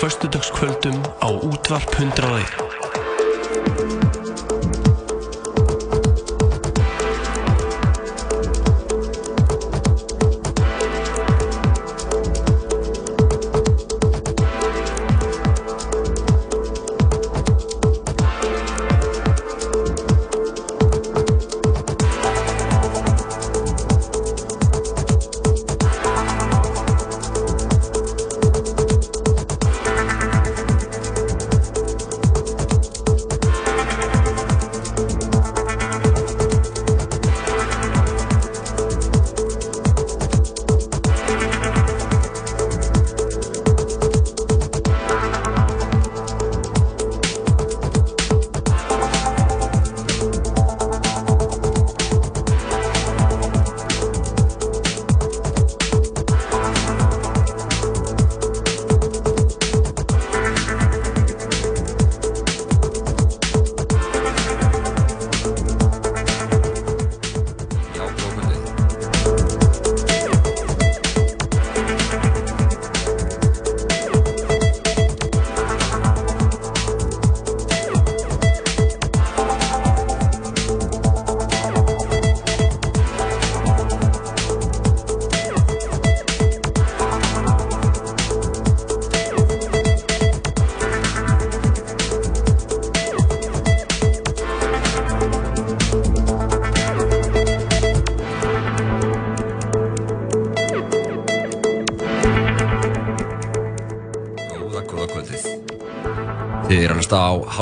Förstudagskvöldum á útvarp 101.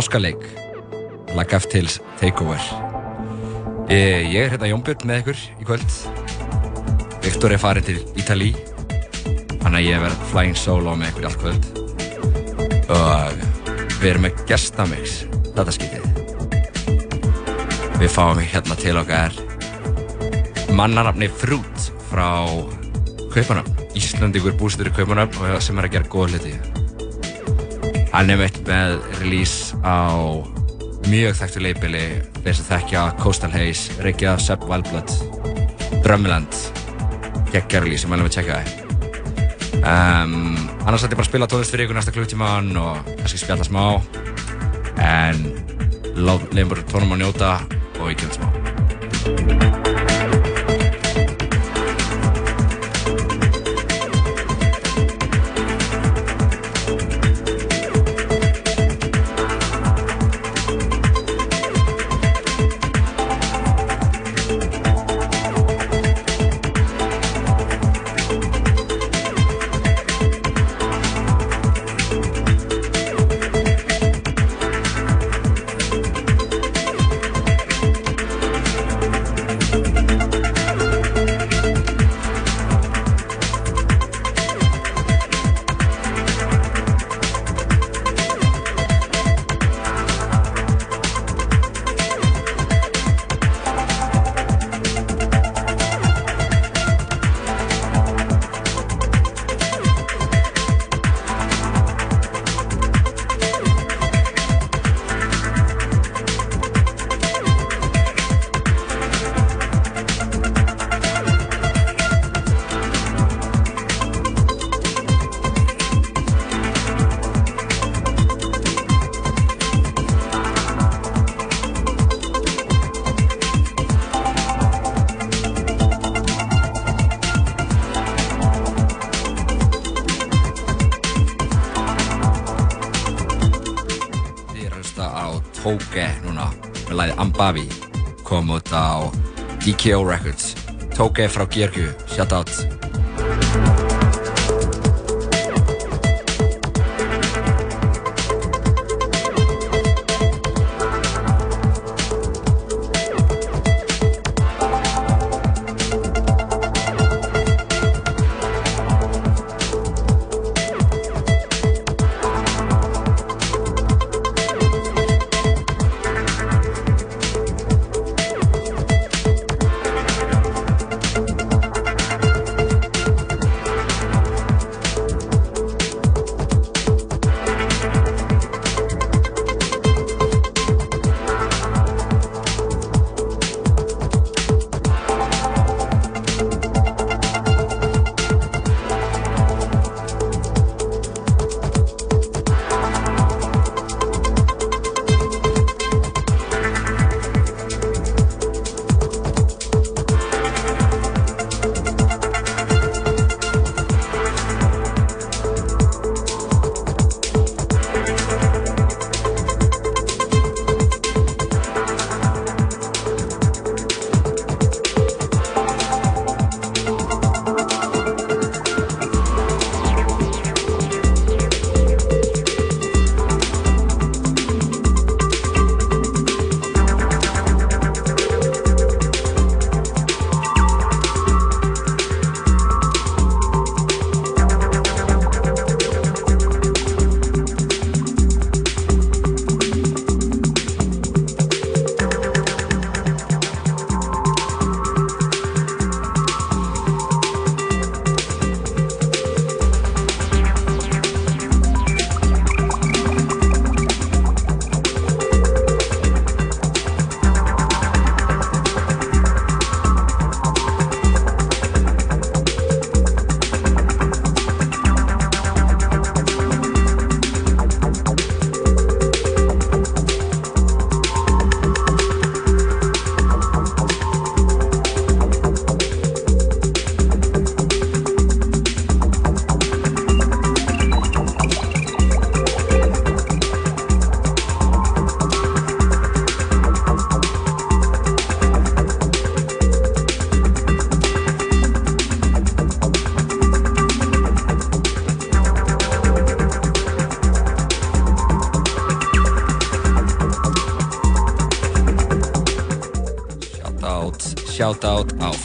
hlusta á Háskaleik, Lag F-Tales Takeover. Ég, ég er hérna Jónbjörn með ykkur í kvöld. Viktor er farið til Ítali, þannig að ég verð flying solo með ykkur allt kvöld. Og við erum með gestamix, þetta skiptið. Við fáum hérna til okkar mannarafni Frút frá Kaupanöfn. Íslandingur bústur í Kaupanöfn og sem er að gera góða hluti. Hann er meitt með release á mjög þekktu leipili þeir sem þekkja Coastal Haze, Reykja, Sepp Wildblood, Drömmeland, geggja release, ég mælum að tjekka það. Um, annars ætti ég bara að spila tónlist fyrir ykkur næsta klukktíman og kannski spjalla smá en leiðum bara tónum að njóta og ég kemur smá. Ambavi kom út á DKO Records. Tóke frá Georgiu, shout out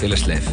félagsleif.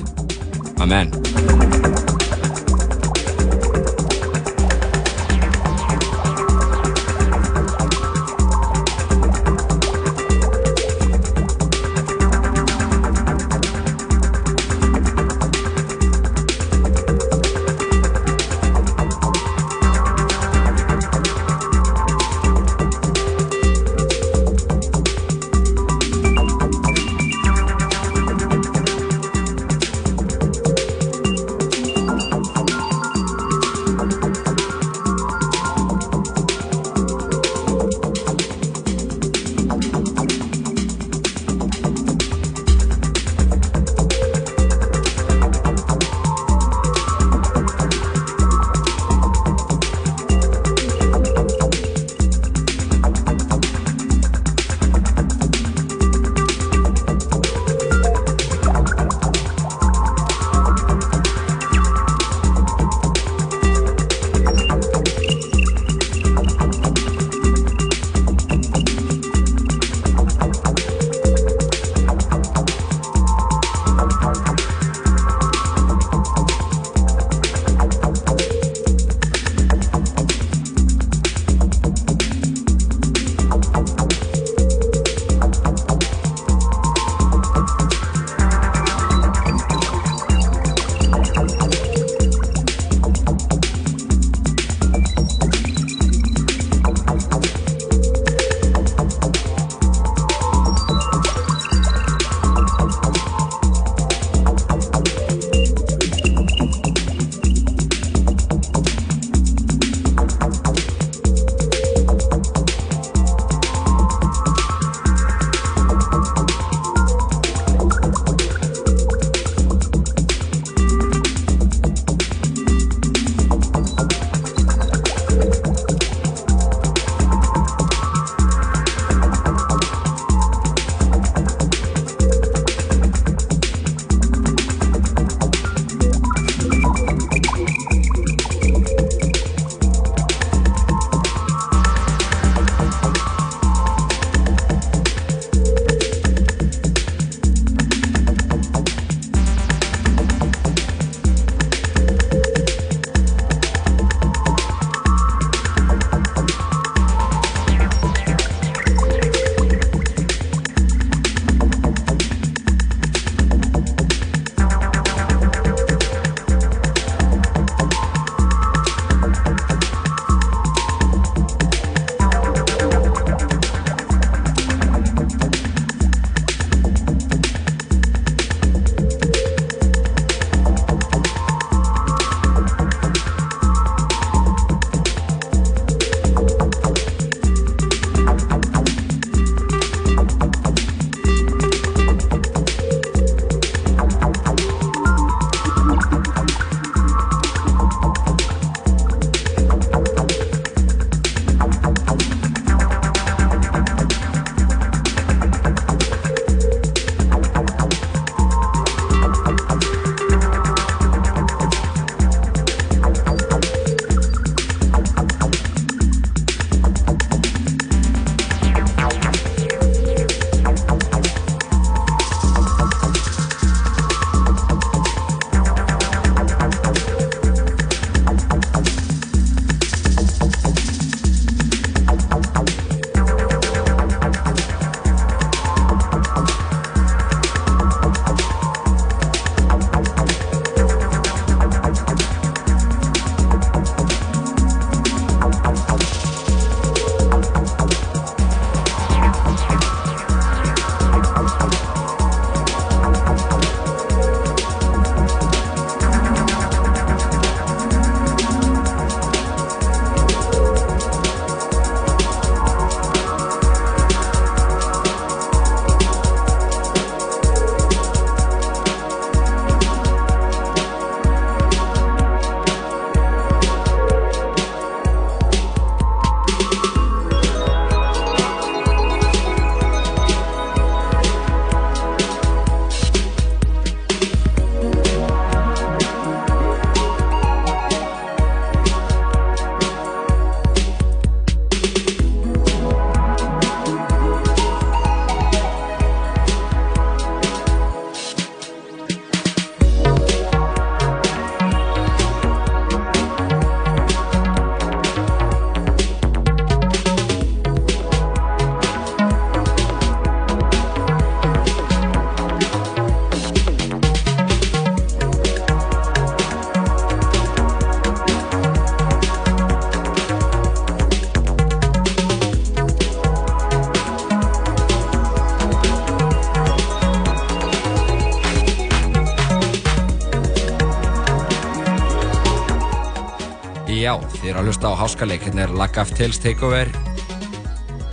Þið eru að hlusta á háskaleik, hérna er Lag of Tales Takeover.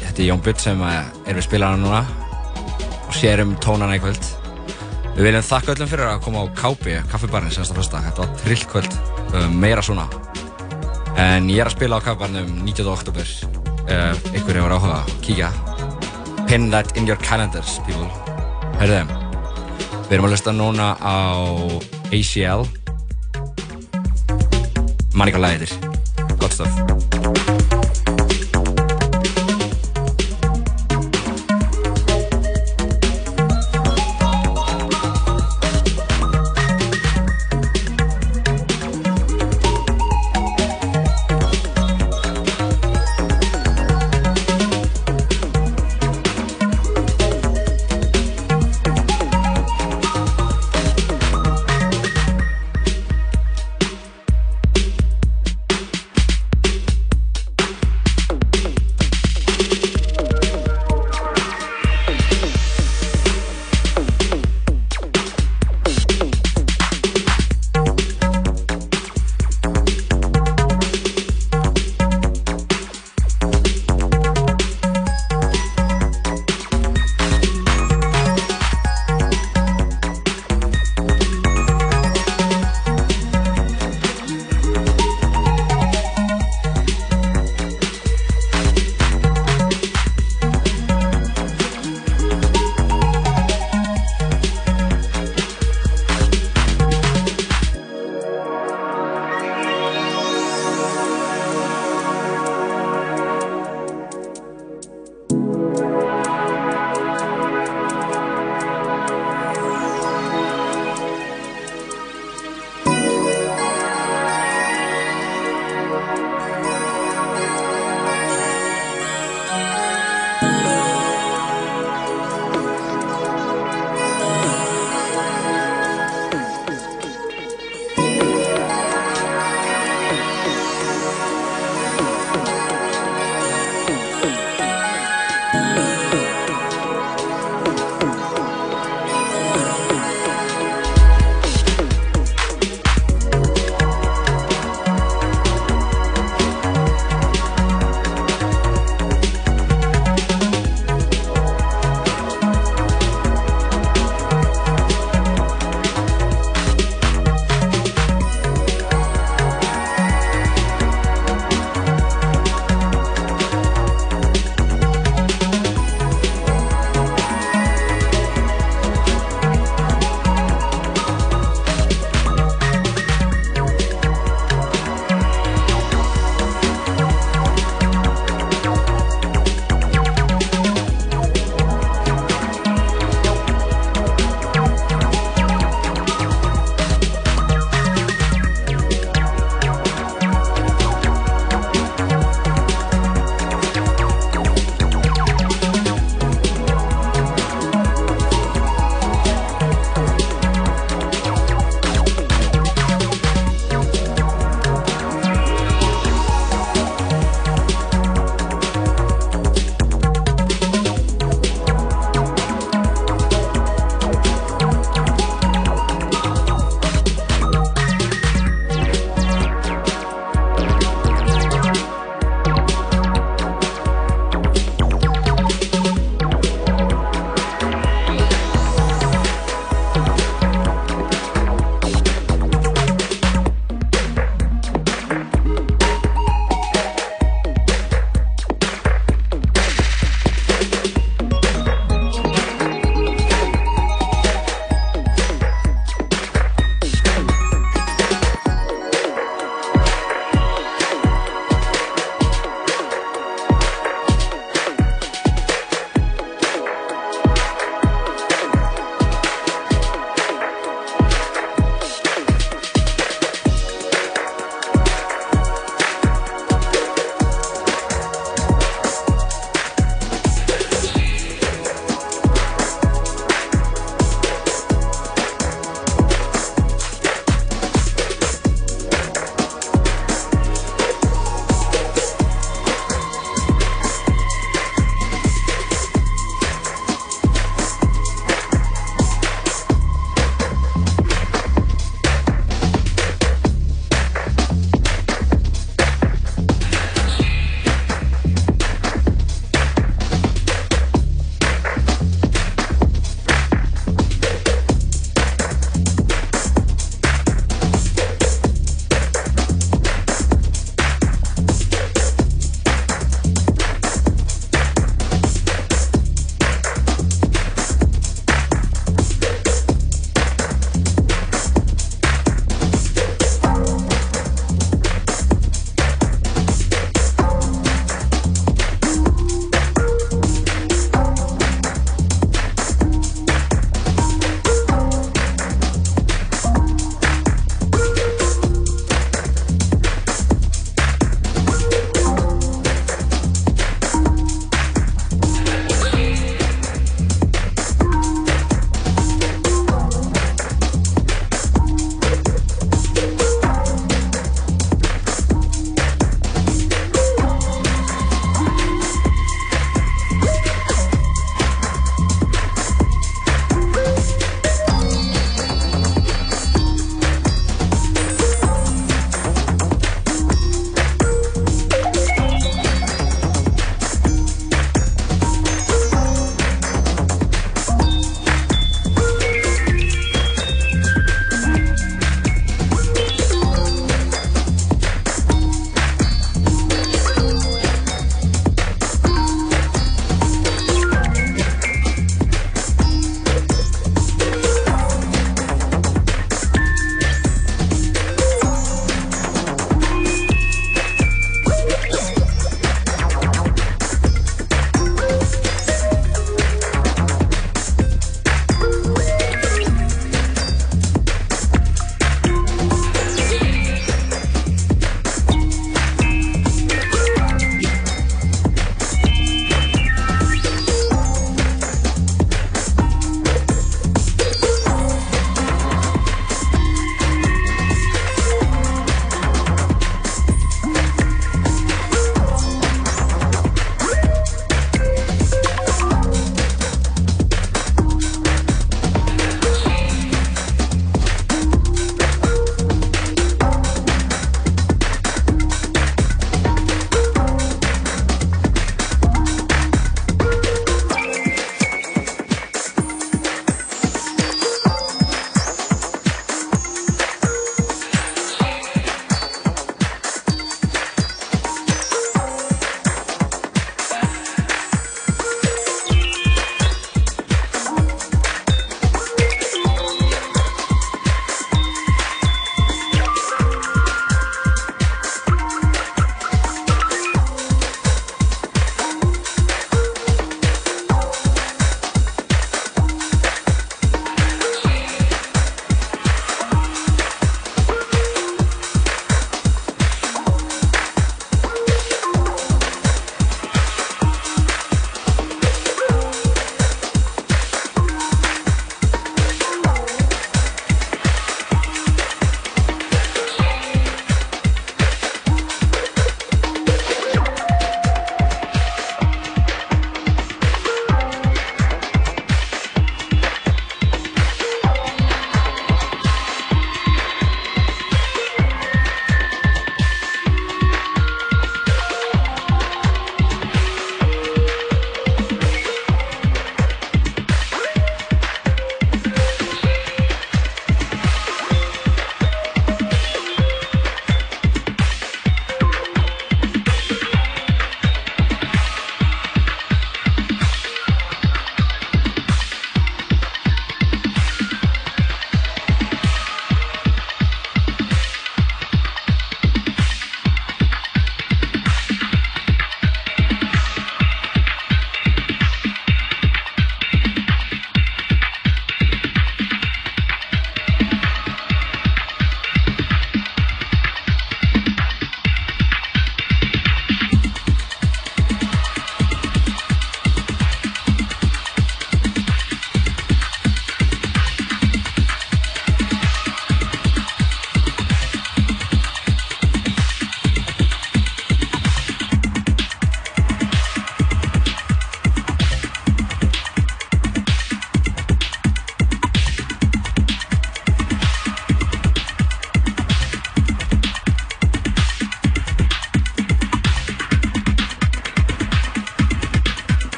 Þetta er Jón Butt sem eh, er við spilarna núna og sér um tónana í kvöld. Við viljum þakka öllum fyrir að koma á KB, kaffibarinn senast á fyrsta. Þetta var trill kvöld, um, meira svona. En ég er að spila á kaffibarnum 19. oktober. Ykkur hefur áhuga að kíkja. Pin that in your calendars, people. Herðu, við erum að hlusta núna á ACL. Man ekki hvað lagið heitir.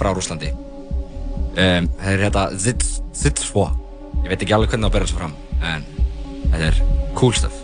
Frá Rúslandi. Um, þetta er hérna Zitsvo. Ég veit ekki alveg hvernig það berður svo fram, en þetta er cool stuff.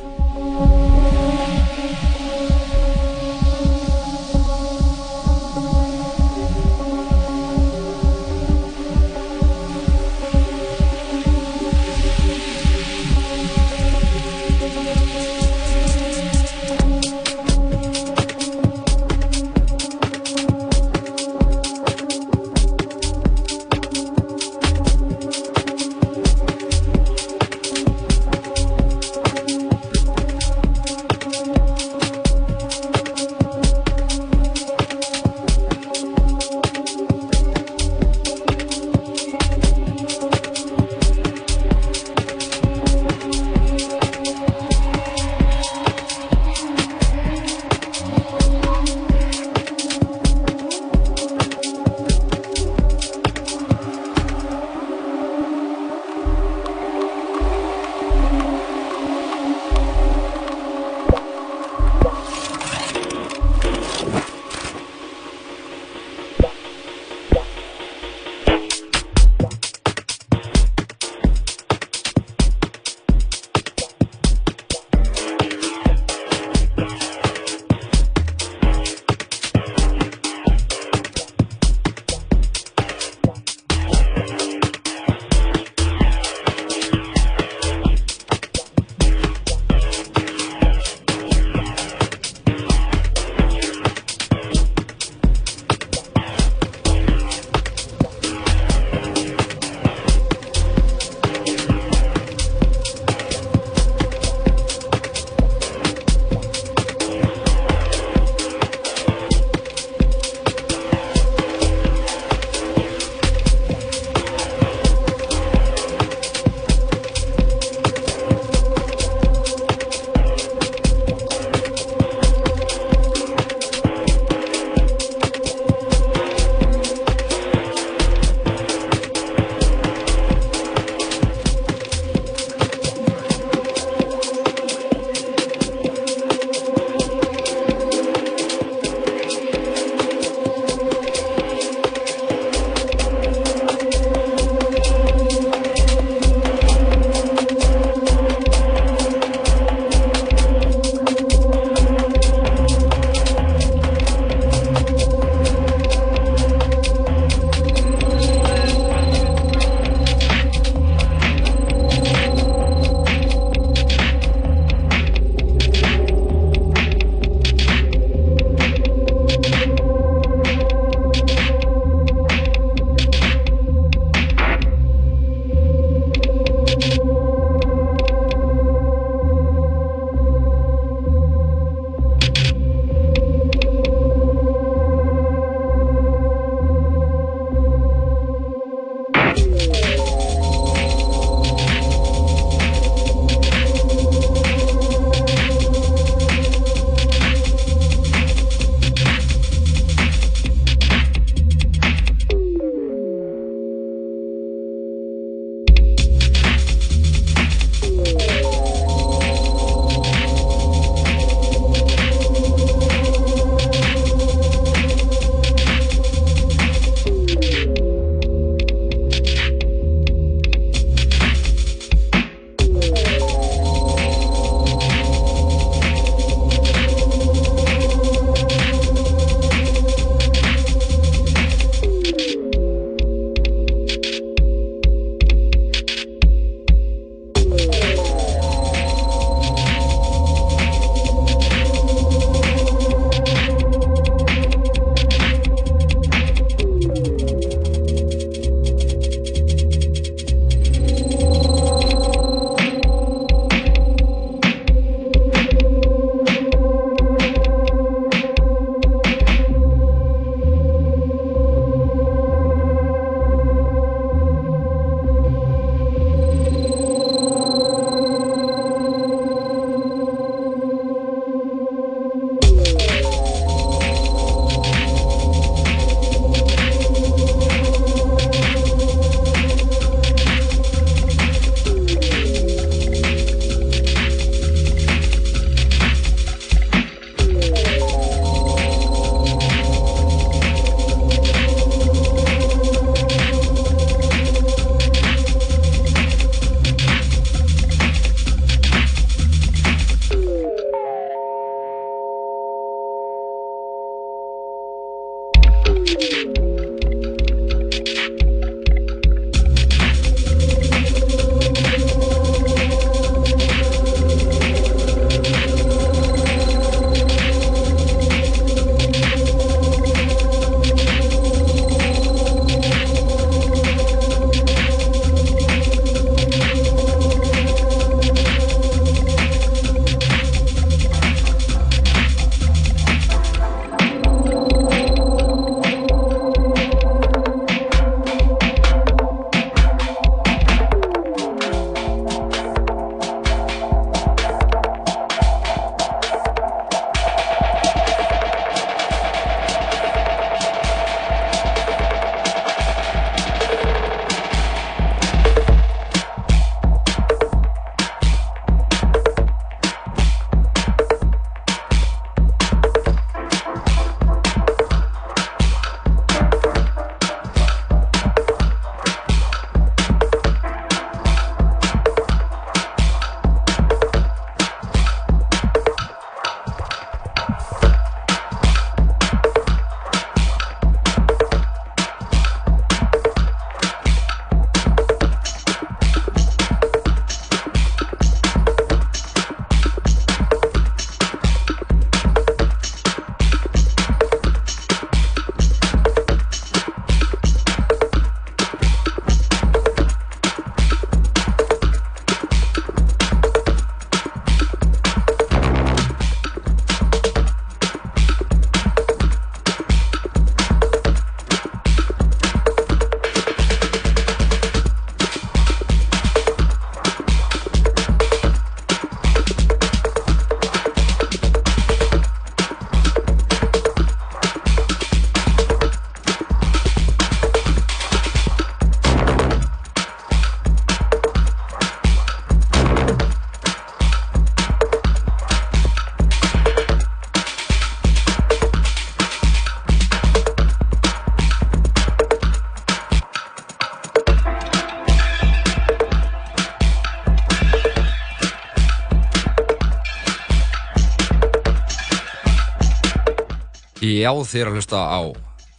Já, eru að hlusta á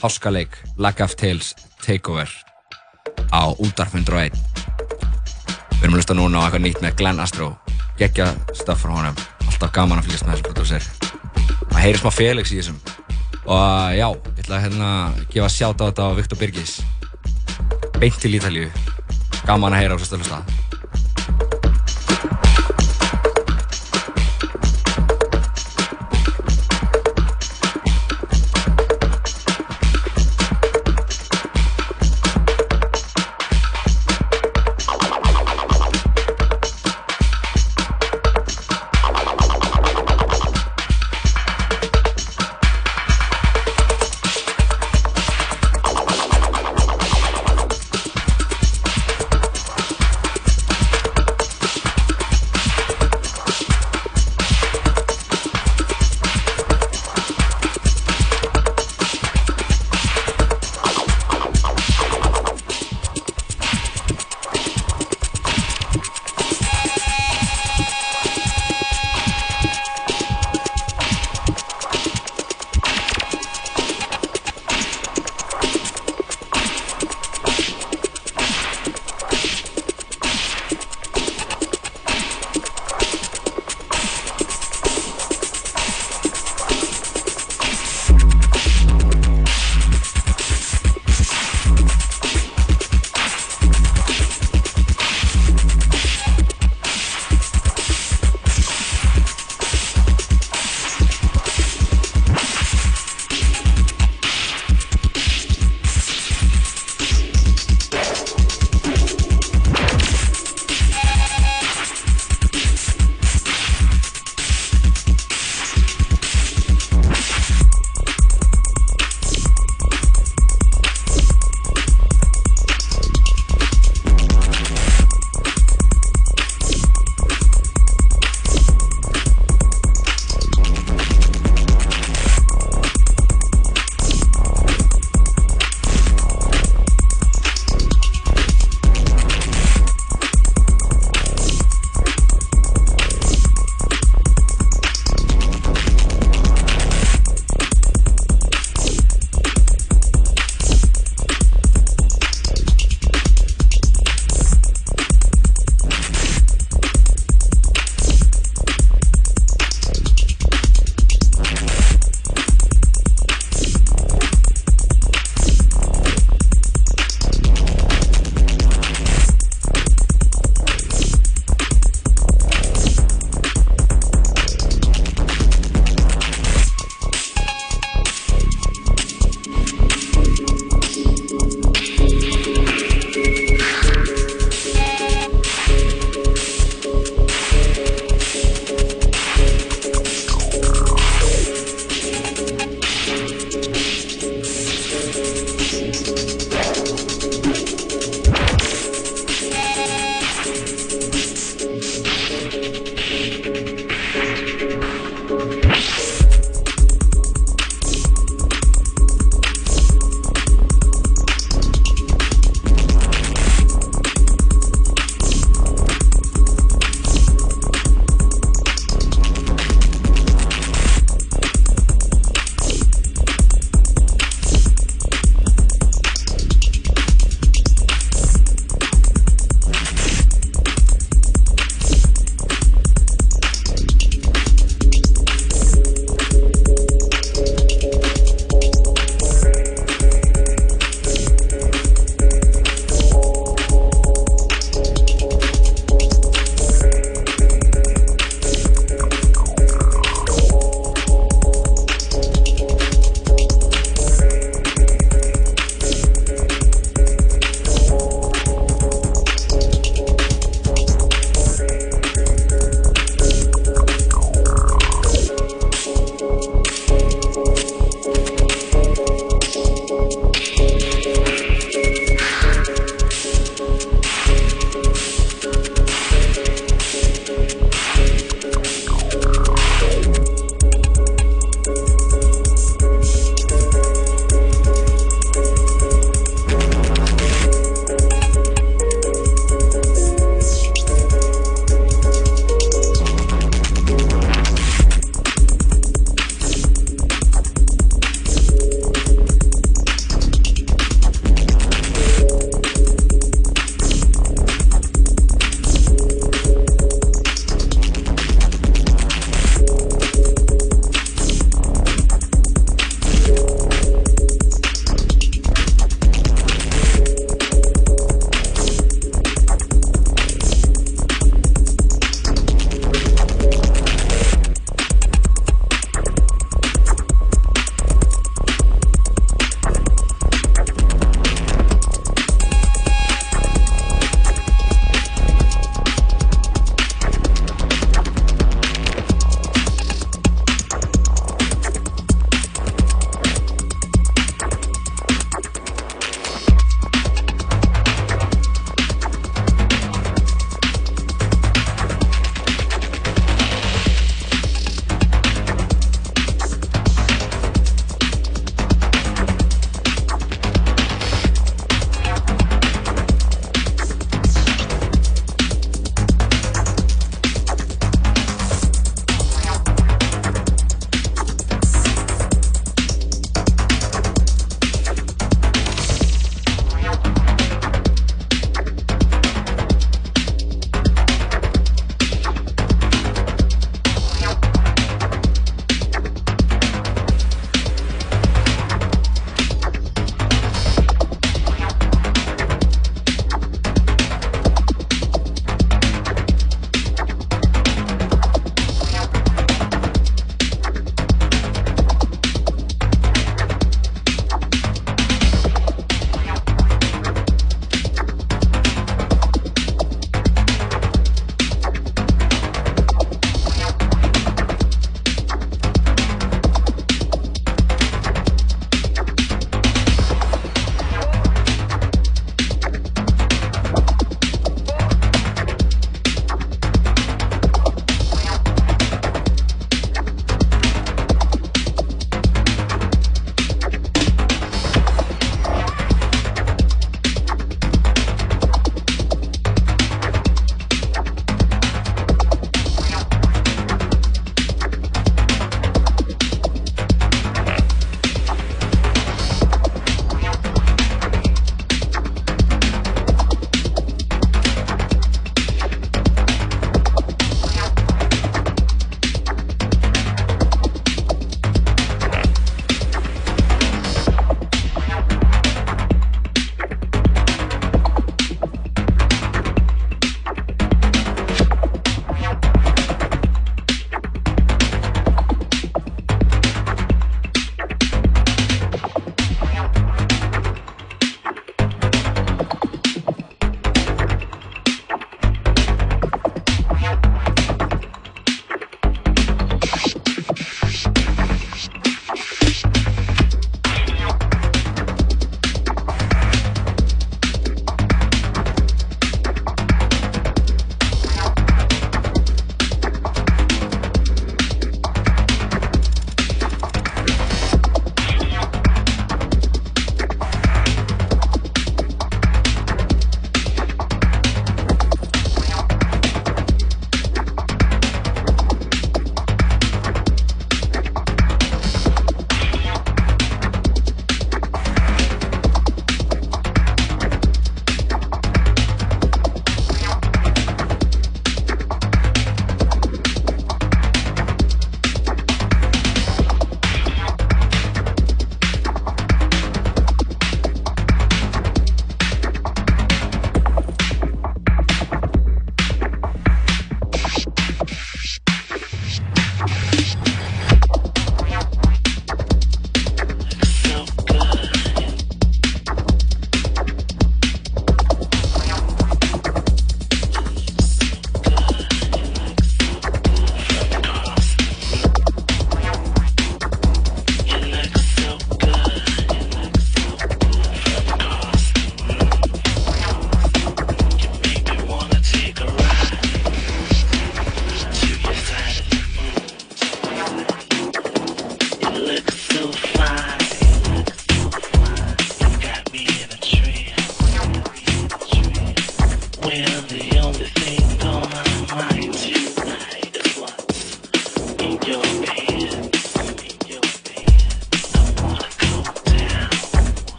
Háskaleik Lag of Tales Takeover á Útarp 101 Við erum að hlusta núna á eitthvað nýtt með Glenn Astro. Geggja stöf frá honum. Alltaf gaman að fylgjast með þessu prodúser Það heyrir smá Felix í þessum. Og já, ég ætla að hérna gefa sjátt á þetta á Viktor Birgis. Beint til Ítalíu. Gaman að heyra á þessu stöflusta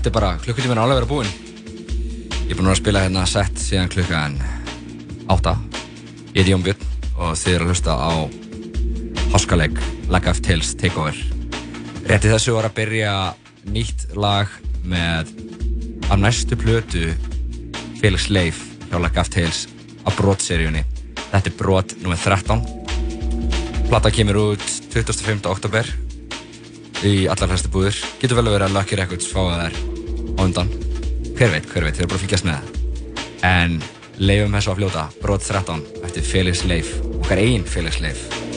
Þetta er bara klukkutíminn álega verið að búinn. Ég er búinn að spila hérna sett síðan klukkan 8. Ég heiti Jón Björn og þið eru að hlusta á háskaleg Lag of Tales Takeover. Rétti þessu var að byrja nýtt lag með af næstu plötu Felix Leif hjá Lag of Tales á Brot-seríunni. Þetta er Brot nr. 13. Plata kemur út 25. oktober í allar hlæstu búður. Getur vel að vera að Lucky Records fá það þær á undan. Hver veit, hver veit, þeir eru bara að fylgjast með það. En leifum þessu að fljóta, Brot 13 eftir Felix Leif, okkar einn Felix Leif.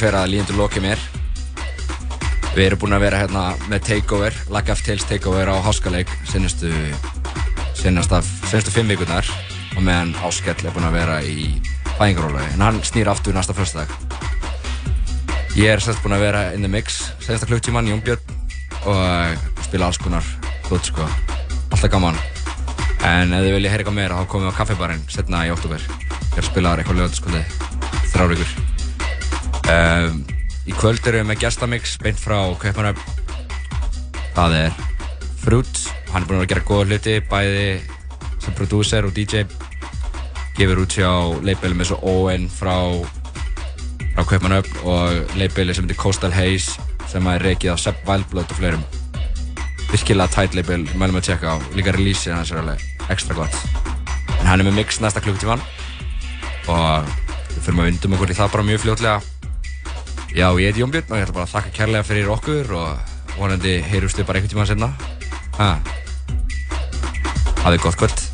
Fer að líðendur lokið mér. Við erum búin að vera hérna með takeover, Lack of Tales takeover á Háskaleik sennastu, sennastu fimm vikurnar og meðan Áskell er búin að vera í fæðingarólagi, en hann snýr aftur næsta fyrstdag. Ég er sérst búin að vera in the mix, senasta klukktíman, Jón Björn og spila alls konar hlut sko, alltaf gaman. En ef þið viljið heyra eitthvað meira þá komum við á kaffibarinn setna í oktober. Ég er að spila eitthvað lögataskvöldi, þrjár vikur. Um, í kvöld erum við með gestamix beint frá Kaupanöfn það er Fruit hann er búinn að gera góða hluti bæði sem prodúser og DJ gefur út hjá leifbili með svo Owen frá frá Kaupanöfn og leifbili sem heitir Coastal Haze sem er reikið á Sepp Wildblood og fleirum. Virkilega tætt leifbil, mælum að tjekka á. Líka releaseið hans er alveg ekstra gott. En hann er með mix næsta klukktíman og við fyrir að vindum okkur í það bara mjög fljótlega Já, ég heiti Jón Björn og ég ætla bara að þakka kærlega fyrir okkur og vonandi heyrjumst við bara einhvern tíma senna. Ha. Hafið gott kvöld.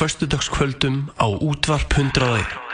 Föstudagskvöldum á útvarp 101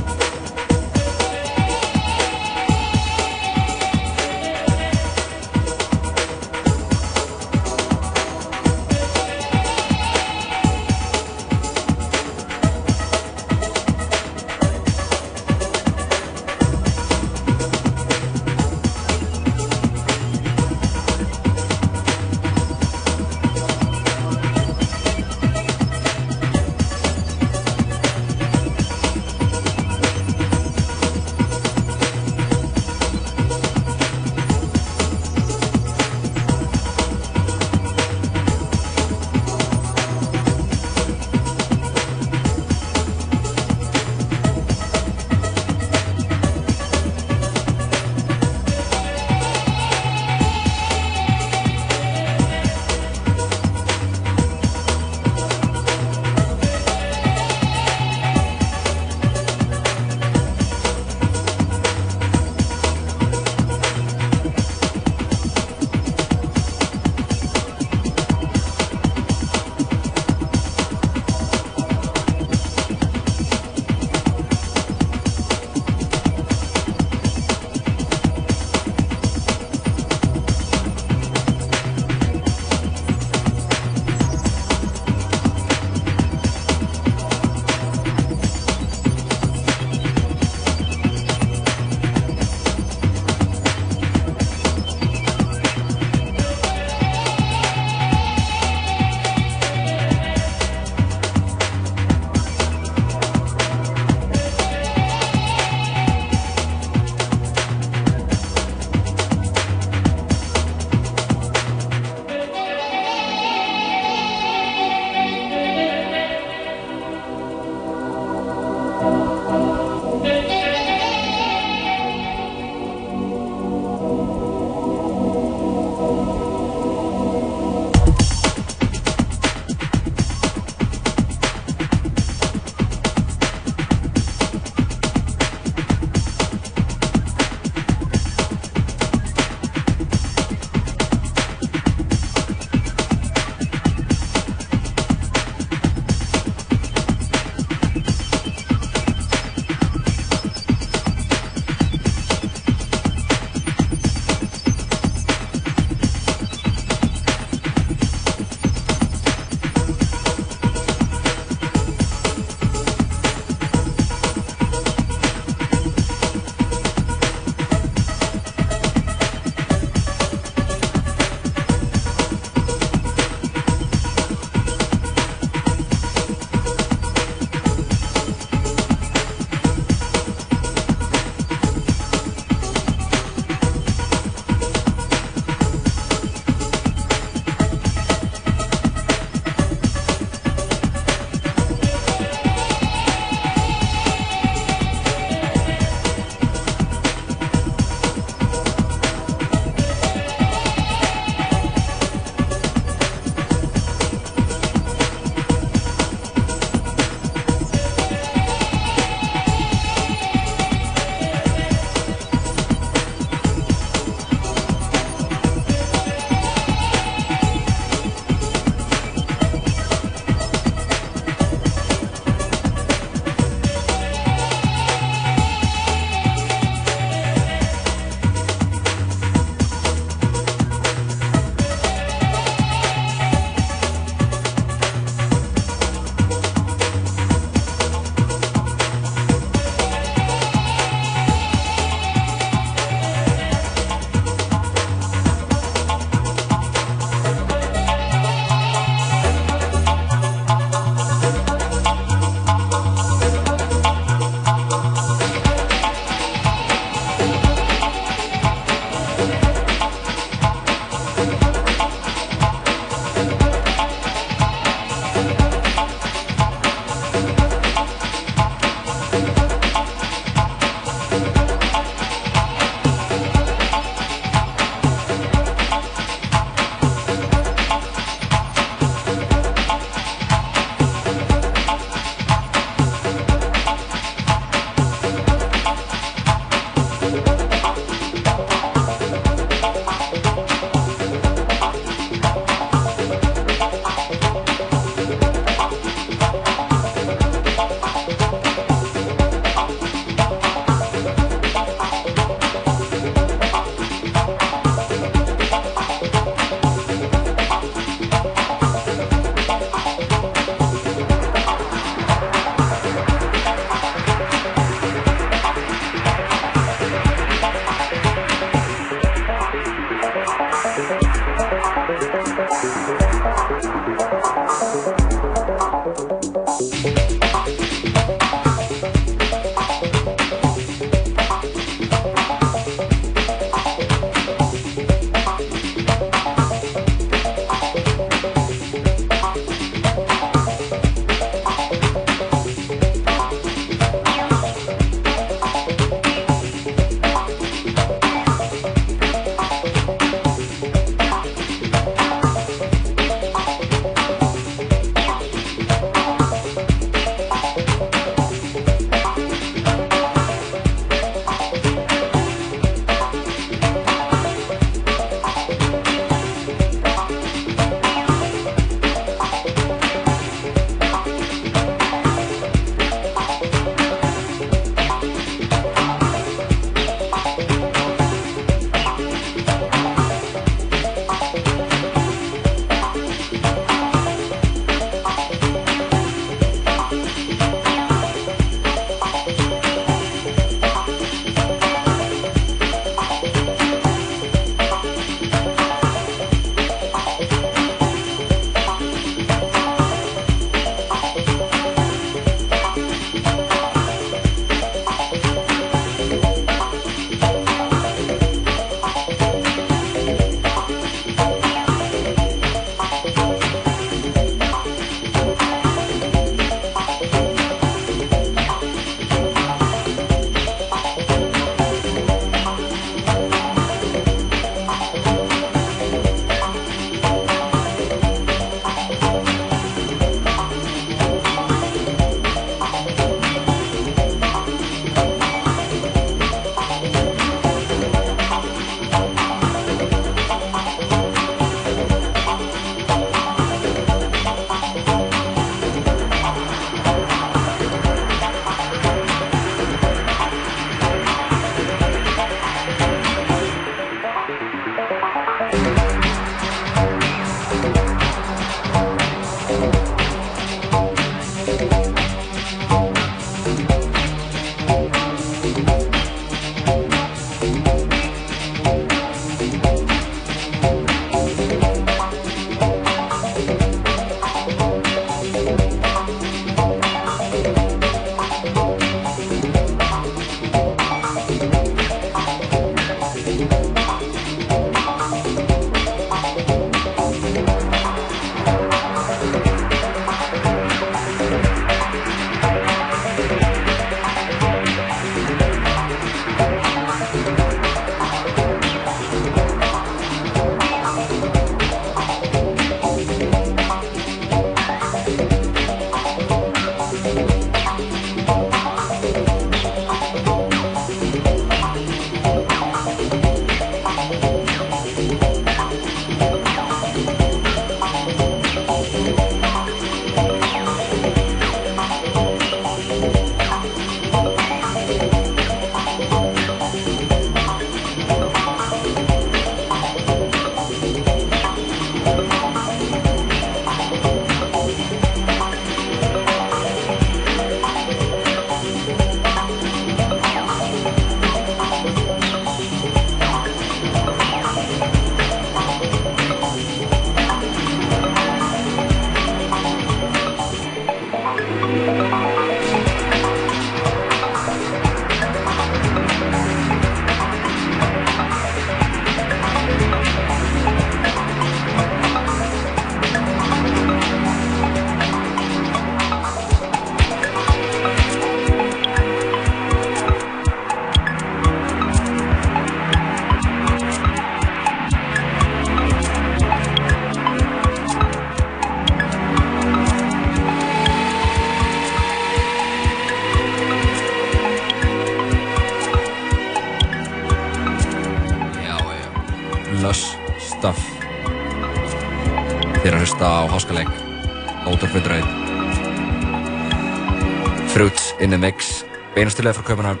in the mix. Beinastilega frá Kaupanhavn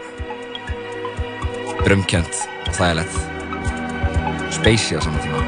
Drömkjönt og þægilegt. Spacey á saman tíma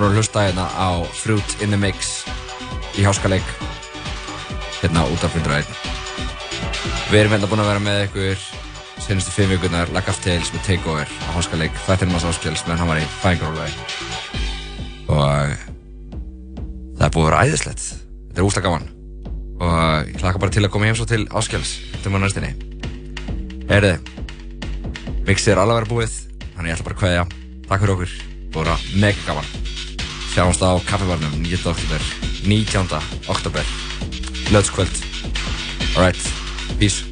búin að hlusta hérna á Fruit in the Mix í háskaleik hérna út af 101. Við erum hérna búin að vera með ykkur senastu fimm vikurnar Lack of Tales með Takeover á háskaleik Þættir maður sáskjöls meðan hann var í fæðingarólaði og það er búin að vera æðislegt. Þetta er úslega gaman og ég hlaka bara til að koma heim svo til áskjöls til maður næstinni. Herði, mixið er alveg að vera búið þannig ég ætla bara að kveðja. Takk fyrir okkur, búið að mega gaman. Sjáumst á kaffibarnum 9. oktober, 19. oktober, löðskvöld. Alright, peace.